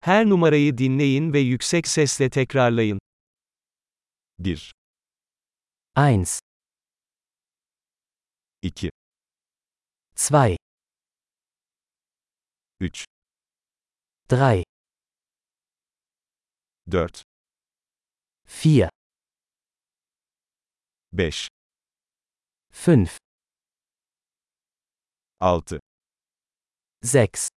Her numarayı dinleyin ve yüksek sesle tekrarlayın. 1, 1, 2, 2, 3, 3, 4, 4, 5, 5, 6, 6,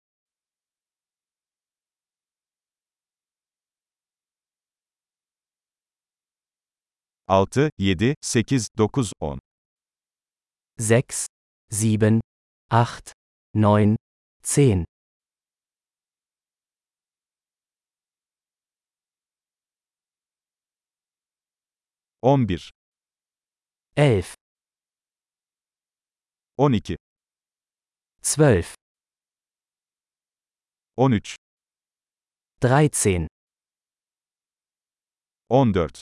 6, 7, 8, 9, 10, 6, 7, 8, 9, 10, 11, 11, 12, 12, 13, 13, 14,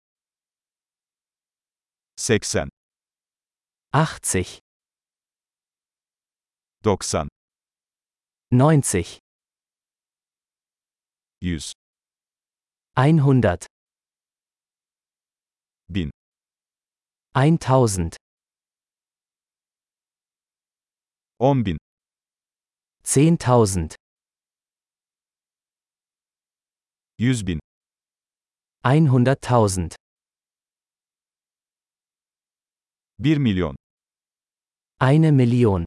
80, 80, 90, 90, 100, 100, 1000, 1000, 10.000, 10.000, 100.000, 100.000, 1 milyon, eine Million.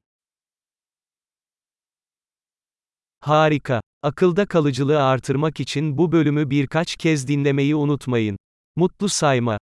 Harika. Akılda kalıcılığı artırmak için bu bölümü birkaç kez dinlemeyi unutmayın. Mutlu sayma.